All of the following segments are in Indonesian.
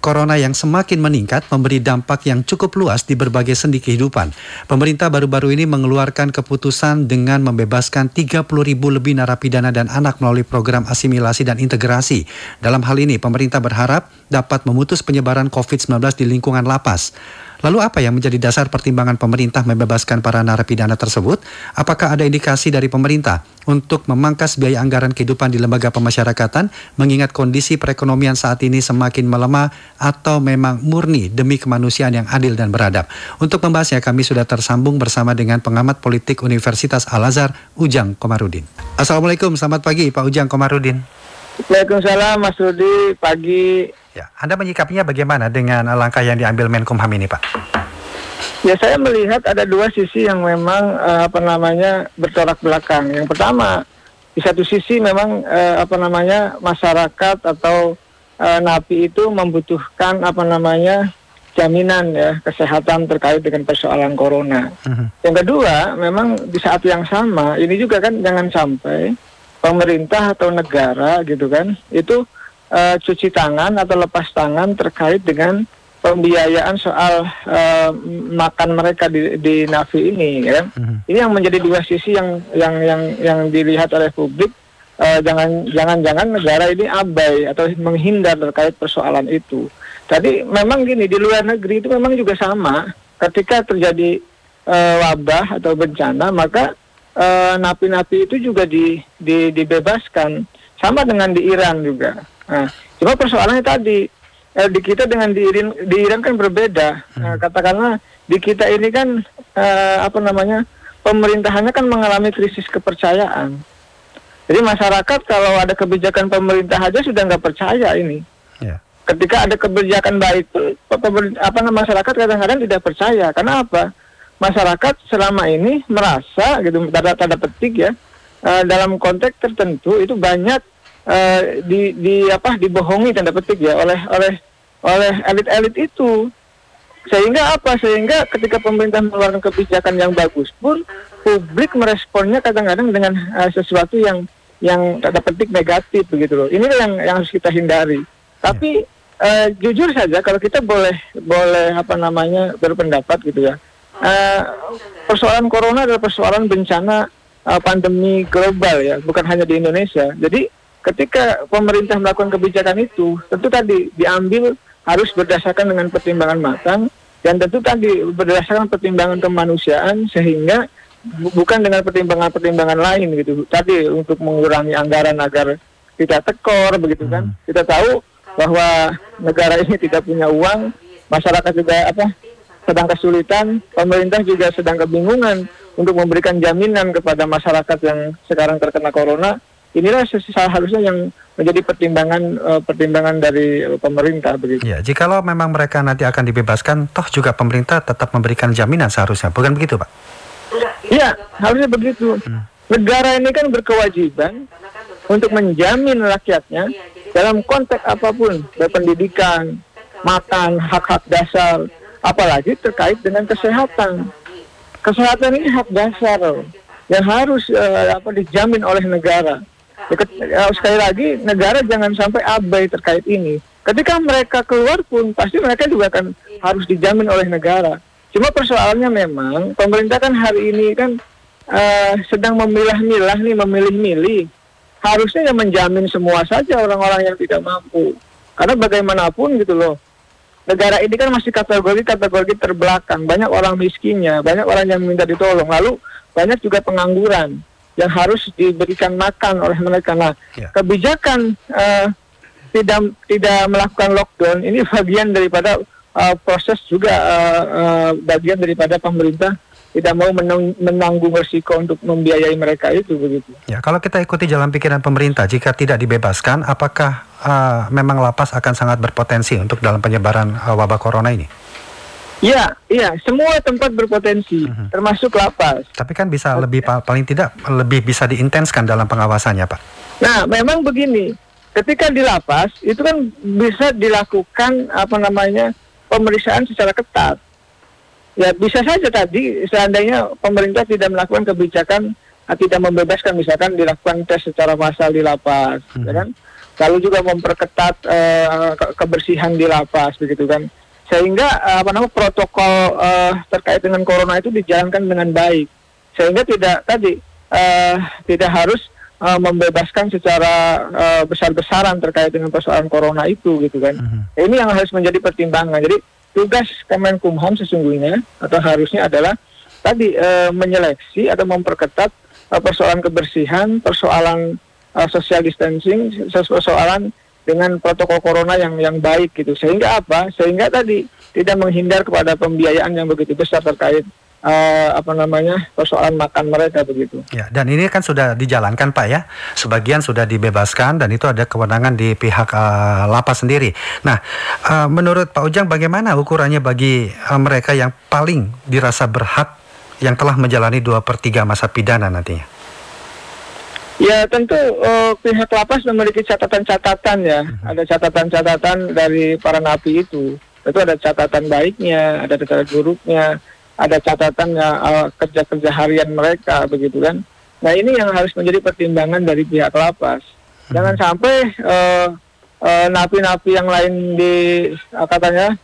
corona yang semakin meningkat memberi dampak yang cukup luas di berbagai sendi kehidupan. Pemerintah baru-baru ini mengeluarkan keputusan dengan membebaskan 30 ribu lebih narapidana dan anak melalui program asimilasi dan integrasi. Dalam hal ini, pemerintah berharap dapat memutus penyebaran COVID-19 di lingkungan lapas. Lalu apa yang menjadi dasar pertimbangan pemerintah membebaskan para narapidana tersebut? Apakah ada indikasi dari pemerintah untuk memangkas biaya anggaran kehidupan di lembaga pemasyarakatan mengingat kondisi perekonomian saat ini semakin melemah atau memang murni demi kemanusiaan yang adil dan beradab? Untuk membahasnya kami sudah tersambung bersama dengan pengamat politik Universitas Al-Azhar Ujang Komarudin. Assalamualaikum, selamat pagi Pak Ujang Komarudin. Waalaikumsalam Mas Rudi, pagi Ya, Anda menyikapinya bagaimana dengan langkah yang diambil Menkumham ini, Pak? Ya, saya melihat ada dua sisi yang memang uh, apa namanya bertolak belakang. Yang pertama, di satu sisi memang uh, apa namanya masyarakat atau uh, napi itu membutuhkan apa namanya jaminan ya kesehatan terkait dengan persoalan corona. Uh -huh. Yang kedua, memang di saat yang sama ini juga kan jangan sampai pemerintah atau negara gitu kan itu uh, cuci tangan atau lepas tangan terkait dengan pembiayaan soal uh, makan mereka di, di Navi ini ya. Mm-hmm. Ini yang menjadi dua sisi yang yang yang yang dilihat oleh publik uh, jangan jangan-jangan negara ini abai atau menghindar terkait persoalan itu. Tadi memang gini di luar negeri itu memang juga sama ketika terjadi uh, wabah atau bencana maka napi-napi uh, itu juga di, di dibebaskan sama dengan di Iran juga. Nah, cuma persoalannya tadi eh, di kita dengan di Iran, di Iran kan berbeda. Hmm. Nah, katakanlah di kita ini kan eh, apa namanya pemerintahannya kan mengalami krisis kepercayaan. Jadi masyarakat kalau ada kebijakan pemerintah aja sudah nggak percaya ini. Yeah. Ketika ada kebijakan baik pun apa masyarakat kadang-kadang tidak percaya. Karena apa? Masyarakat selama ini merasa gitu tanda tanda petik ya uh, dalam konteks tertentu itu banyak uh, di di apa dibohongi tanda petik ya oleh oleh oleh elit-elit itu. Sehingga apa? Sehingga ketika pemerintah mengeluarkan kebijakan yang bagus pun publik meresponnya kadang-kadang dengan uh, sesuatu yang yang tanda petik negatif begitu loh. Ini yang yang harus kita hindari. Tapi uh, jujur saja kalau kita boleh boleh apa namanya berpendapat gitu ya uh, persoalan corona adalah persoalan bencana uh, pandemi global ya bukan hanya di Indonesia jadi ketika pemerintah melakukan kebijakan itu, tentu tadi diambil harus berdasarkan dengan pertimbangan matang dan tentu tadi berdasarkan pertimbangan kemanusiaan sehingga bukan dengan pertimbangan-pertimbangan lain gitu. Tadi untuk mengurangi anggaran agar tidak tekor begitu kan. Hmm. Kita tahu bahwa negara ini tidak punya uang, masyarakat juga apa sedang kesulitan, pemerintah juga sedang kebingungan untuk memberikan jaminan kepada masyarakat yang sekarang terkena corona inilah seharusnya yang menjadi pertimbangan uh, pertimbangan dari uh, pemerintah begitu. Ya, jikalau memang mereka nanti akan dibebaskan, toh juga pemerintah tetap memberikan jaminan seharusnya, bukan begitu, Pak? Iya, harusnya begitu. Hmm. Negara ini kan berkewajiban untuk menjamin rakyatnya dalam konteks apa pun, pendidikan, makan, hak-hak dasar, apalagi terkait dengan kesehatan. Kesehatan ini hak dasar yang harus uh, apa dijamin oleh negara. Ya, sekali lagi negara jangan sampai abai terkait ini. Ketika mereka keluar pun pasti mereka juga akan harus dijamin oleh negara. Cuma persoalannya memang pemerintah kan hari ini kan uh, sedang memilah-milah nih, memilih-milih. Harusnya yang menjamin semua saja orang-orang yang tidak mampu. Karena bagaimanapun gitu loh, negara ini kan masih kategori-kategori terbelakang. Banyak orang miskinnya, banyak orang yang minta ditolong. Lalu banyak juga pengangguran yang harus diberikan makan oleh mereka. Nah, ya. kebijakan uh, tidak tidak melakukan lockdown ini bagian daripada uh, proses juga uh, uh, bagian daripada pemerintah tidak mau menang, menanggung resiko untuk membiayai mereka itu begitu. Ya, kalau kita ikuti jalan pikiran pemerintah, jika tidak dibebaskan, apakah uh, memang lapas akan sangat berpotensi untuk dalam penyebaran uh, wabah corona ini? Iya, iya, semua tempat berpotensi, uh-huh. termasuk lapas. Tapi kan bisa lebih paling tidak lebih bisa diintenskan dalam pengawasannya, Pak. Nah, memang begini, ketika di lapas itu kan bisa dilakukan apa namanya pemeriksaan secara ketat. Ya bisa saja tadi seandainya pemerintah tidak melakukan kebijakan tidak membebaskan misalkan dilakukan tes secara massal di lapas, uh-huh. ya kan? lalu juga memperketat uh, kebersihan di lapas begitu kan sehingga uh, apa namanya protokol uh, terkait dengan corona itu dijalankan dengan baik sehingga tidak tadi uh, tidak harus uh, membebaskan secara uh, besar-besaran terkait dengan persoalan corona itu gitu kan uh-huh. ini yang harus menjadi pertimbangan jadi tugas Kemenkumham sesungguhnya atau harusnya adalah tadi uh, menyeleksi atau memperketat uh, persoalan kebersihan persoalan uh, social distancing persoalan dengan protokol corona yang yang baik gitu. Sehingga apa? Sehingga tadi tidak menghindar kepada pembiayaan yang begitu besar terkait uh, apa namanya persoalan makan mereka begitu. Ya, dan ini kan sudah dijalankan Pak ya. Sebagian sudah dibebaskan dan itu ada kewenangan di pihak uh, lapas sendiri. Nah, uh, menurut Pak Ujang bagaimana ukurannya bagi uh, mereka yang paling dirasa berhak yang telah menjalani dua per 3 masa pidana nantinya? Ya tentu uh, pihak lapas memiliki catatan-catatan ya, hmm. ada catatan-catatan dari para napi itu. Itu ada catatan baiknya, ada catatan buruknya, ada catatannya uh, kerja-kerja harian mereka begitu kan. Nah ini yang harus menjadi pertimbangan dari pihak lapas. Hmm. Jangan sampai uh, uh, napi-napi yang lain di uh, katanya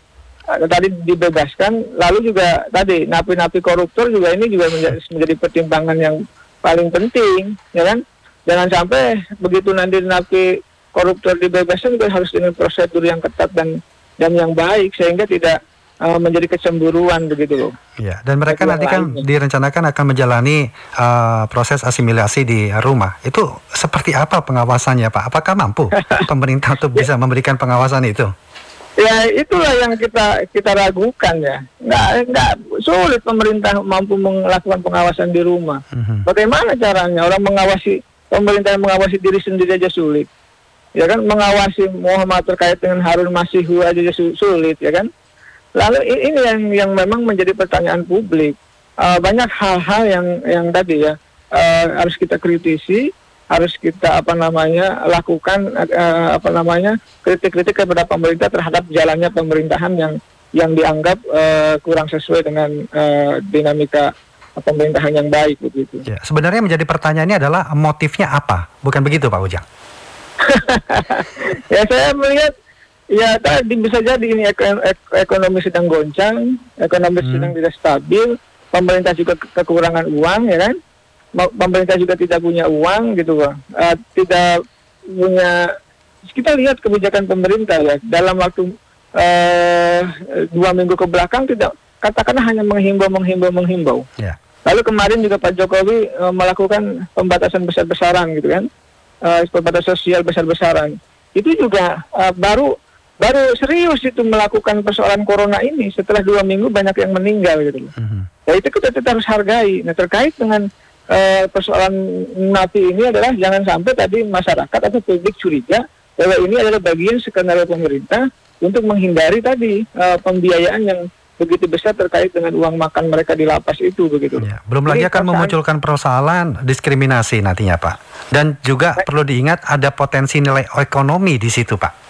uh, tadi dibebaskan, lalu juga tadi napi-napi koruptor juga ini juga menjadi, menjadi pertimbangan yang paling penting, ya kan? jangan sampai begitu nanti napi koruptor dibebaskan juga harus dengan prosedur yang ketat dan dan yang baik sehingga tidak uh, menjadi kecemburuan begitu loh. Ya, dan mereka nanti kan lainnya. direncanakan akan menjalani uh, proses asimilasi di rumah. Itu seperti apa pengawasannya, Pak? Apakah mampu pemerintah untuk bisa memberikan pengawasan itu? Ya itulah yang kita kita ragukan ya. Nggak nggak sulit pemerintah mampu melakukan pengawasan di rumah. Mhm. Bagaimana caranya orang mengawasi pemerintah yang mengawasi diri sendiri aja sulit. Ya kan mengawasi Muhammad terkait dengan Harun Masihu aja sulit ya kan. Lalu ini yang yang memang menjadi pertanyaan publik. Uh, banyak hal-hal yang yang tadi ya uh, harus kita kritisi, harus kita apa namanya lakukan uh, apa namanya kritik-kritik kepada pemerintah terhadap jalannya pemerintahan yang yang dianggap uh, kurang sesuai dengan uh, dinamika pemerintahan yang baik begitu. Ya, sebenarnya menjadi pertanyaannya adalah motifnya apa, bukan begitu Pak Ujang? ya saya melihat ya tadi bisa jadi ini ekonomi sedang goncang, ekonomi hmm. sedang tidak stabil, pemerintah juga kekurangan uang ya kan, pemerintah juga tidak punya uang gitu uh, tidak punya kita lihat kebijakan pemerintah ya dalam waktu uh, dua minggu ke belakang tidak katakanlah hanya menghimbau menghimbau menghimbau. Yeah. Lalu kemarin juga Pak Jokowi uh, melakukan pembatasan besar-besaran gitu kan, uh, pembatasan sosial besar-besaran. Itu juga uh, baru baru serius itu melakukan persoalan corona ini setelah dua minggu banyak yang meninggal gitu loh. Mm-hmm. Nah itu kita, kita harus hargai. Nah terkait dengan uh, persoalan napi ini adalah jangan sampai tadi masyarakat atau publik curiga bahwa ini adalah bagian skenario pemerintah untuk menghindari tadi uh, pembiayaan yang begitu besar terkait dengan uang makan mereka di lapas itu begitu. Ya, belum lagi akan memunculkan persoalan diskriminasi nantinya Pak. Dan juga perlu diingat ada potensi nilai ekonomi di situ Pak.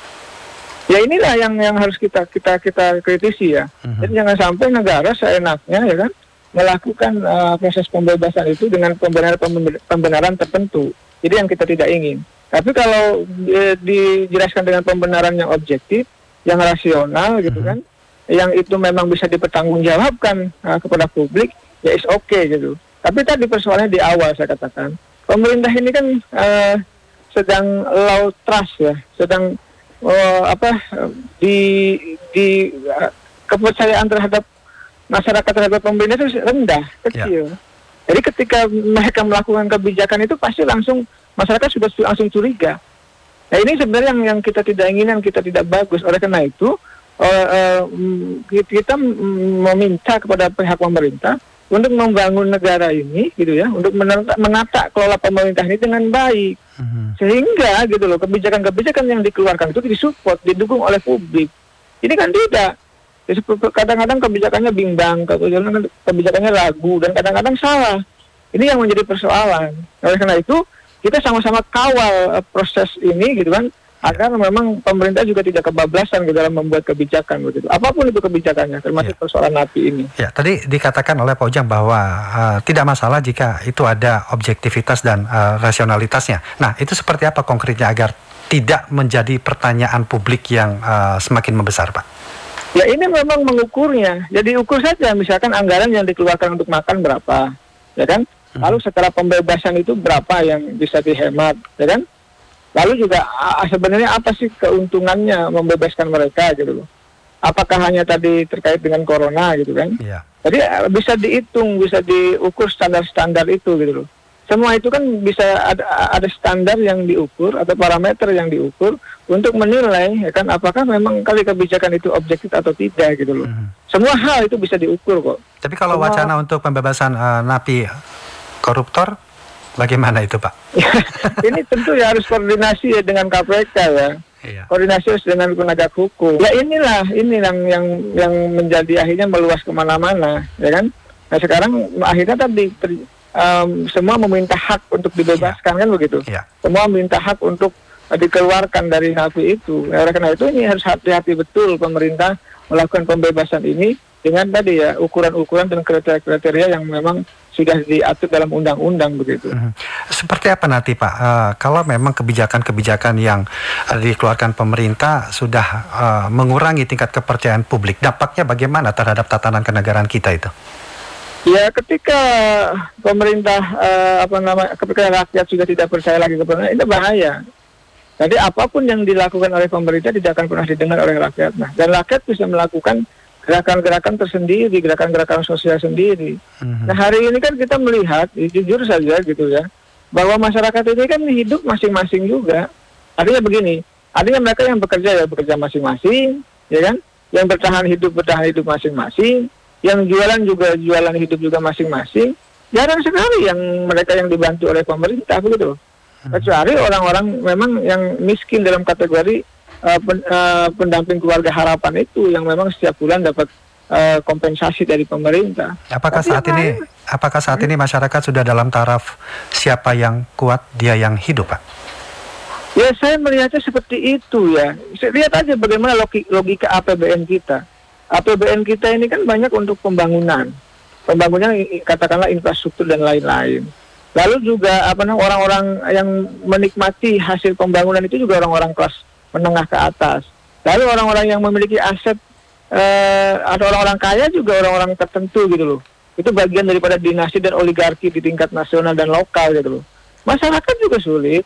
Ya inilah yang yang harus kita kita kita kritisi ya. Uh-huh. Jadi jangan sampai negara seenaknya ya kan melakukan uh, proses pembebasan itu dengan pembenaran pembenaran tertentu. Jadi yang kita tidak ingin. Tapi kalau e, dijelaskan dengan pembenaran yang objektif, yang rasional gitu uh-huh. kan, yang itu memang bisa dipertanggungjawabkan uh, kepada publik, ya is oke okay, gitu. Tapi tadi persoalannya di awal saya katakan, pemerintah ini kan uh, sedang low trust ya, sedang uh, apa di di uh, kepercayaan terhadap masyarakat terhadap pemerintah itu rendah, kecil. Ya. Jadi ketika mereka melakukan kebijakan itu pasti langsung masyarakat sudah langsung curiga. Nah ini sebenarnya yang, yang kita tidak inginkan, kita tidak bagus. Oleh karena itu uh, uh, kita meminta kepada pihak pemerintah untuk membangun negara ini gitu ya untuk menata, menata kelola pemerintah ini dengan baik uh-huh. sehingga gitu loh kebijakan-kebijakan yang dikeluarkan itu disupport didukung oleh publik. Ini kan tidak kadang-kadang kebijakannya bimbang kebijakannya ragu dan kadang-kadang salah. Ini yang menjadi persoalan. Oleh karena itu kita sama-sama kawal uh, proses ini gitu kan agar memang pemerintah juga tidak kebablasan di dalam membuat kebijakan begitu. Apa pun itu kebijakannya, termasuk ya. persoalan napi ini. Ya, tadi dikatakan oleh Pak Ujang bahwa uh, tidak masalah jika itu ada objektivitas dan uh, rasionalitasnya. Nah, itu seperti apa konkretnya agar tidak menjadi pertanyaan publik yang uh, semakin membesar, Pak? Ya ini memang mengukurnya. Jadi ukur saja misalkan anggaran yang dikeluarkan untuk makan berapa, ya kan? Hmm. Lalu setelah pembebasan itu berapa yang bisa dihemat, ya kan? Lalu juga sebenarnya apa sih keuntungannya membebaskan mereka gitu loh? Apakah hanya tadi terkait dengan corona gitu kan? Yeah. Jadi eh, bisa dihitung, bisa diukur standar-standar itu gitu loh semua itu kan bisa ada, ada standar yang diukur atau parameter yang diukur untuk menilai ya kan apakah memang kali kebijakan itu objektif atau tidak gitu loh. Hmm. Semua hal itu bisa diukur kok. Tapi kalau Semua... wacana untuk pembebasan uh, napi koruptor bagaimana itu, Pak? ini tentu ya harus koordinasi ya dengan KPK ya. Iya. Koordinasi harus dengan penegak hukum. Ya inilah ini yang yang yang menjadi akhirnya meluas ke mana-mana, ya kan? Nah sekarang akhirnya tadi um, semua meminta hak untuk dibebaskan yeah. kan begitu. Yeah. Semua meminta hak untuk dikeluarkan dari napi itu. Nah, oleh karena itu ini harus hati-hati betul pemerintah melakukan pembebasan ini dengan tadi ya ukuran-ukuran dan kriteria-kriteria yang memang sudah diatur dalam undang-undang begitu. Hmm. Seperti apa nanti Pak? Uh, kalau memang kebijakan-kebijakan yang uh, dikeluarkan pemerintah sudah uh, mengurangi tingkat kepercayaan publik, dampaknya bagaimana terhadap tatanan kenegaraan kita itu? Ya ketika pemerintah uh, apa nama ketika rakyat sudah tidak percaya lagi kepada itu bahaya. Jadi apa pun yang dilakukan oleh pemerintah tidak akan pernah didengar oleh rakyat. Nah, dan rakyat bisa melakukan gerakan-gerakan tersendiri, gerakan-gerakan sosial sendiri. Mm-hmm. Nah hari ini kan kita melihat, jujur saja gitu ya, bahwa masyarakat ini kan hidup masing-masing juga. Artinya begini, artinya mereka yang bekerja ya bekerja masing-masing, ya kan? Yang bertahan hidup bertahan hidup masing-masing yang jualan juga jualan hidup juga masing-masing jarang sekali yang mereka yang dibantu oleh pemerintah begitu hmm. kecuali orang-orang memang yang miskin dalam kategori uh, pen, uh, pendamping keluarga harapan itu yang memang setiap bulan dapat uh, kompensasi dari pemerintah. Apakah Tapi saat ini lain, apakah saat hmm? ini masyarakat sudah dalam taraf siapa yang kuat dia yang hidup, Pak? Ya saya melihatnya seperti itu ya. Lihat aja bagaimana logika APBN kita APBN kita ini kan banyak untuk pembangunan, pembangunan katakanlah infrastruktur dan lain-lain. Lalu juga apa namanya orang-orang yang menikmati hasil pembangunan itu juga orang-orang kelas menengah ke atas. Lalu orang-orang yang memiliki aset eh, atau orang-orang kaya juga orang-orang tertentu gitu loh. Itu bagian daripada dinasti dan oligarki di tingkat nasional dan lokal gitu loh. Masyarakat juga sulit.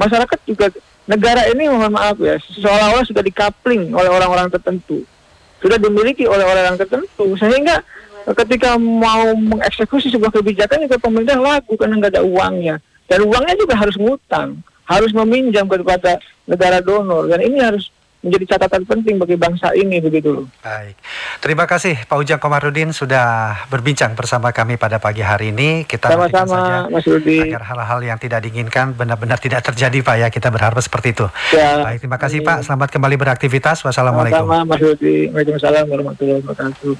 Masyarakat juga negara ini mohon maaf ya seolah-olah sudah dikapling oleh orang-orang tertentu sudah dimiliki oleh orang tertentu sehingga ketika mau mengeksekusi sebuah kebijakan itu pemerintah lagu karena nggak ada uangnya dan uangnya juga harus ngutang harus meminjam kepada negara donor dan ini harus menjadi catatan penting bagi bangsa ini begitu loh. Baik. Terima kasih Pak Ujang Komarudin sudah berbincang bersama kami pada pagi hari ini. Kita sama-sama Mas Rudi. Agar hal-hal yang tidak diinginkan benar-benar tidak terjadi Pak ya. Kita berharap seperti itu. Ya. Baik, terima kasih Pak. Selamat kembali beraktivitas. Wassalamualaikum. Sama-sama Mas Rudi. Waalaikumsalam warahmatullahi wabarakatuh.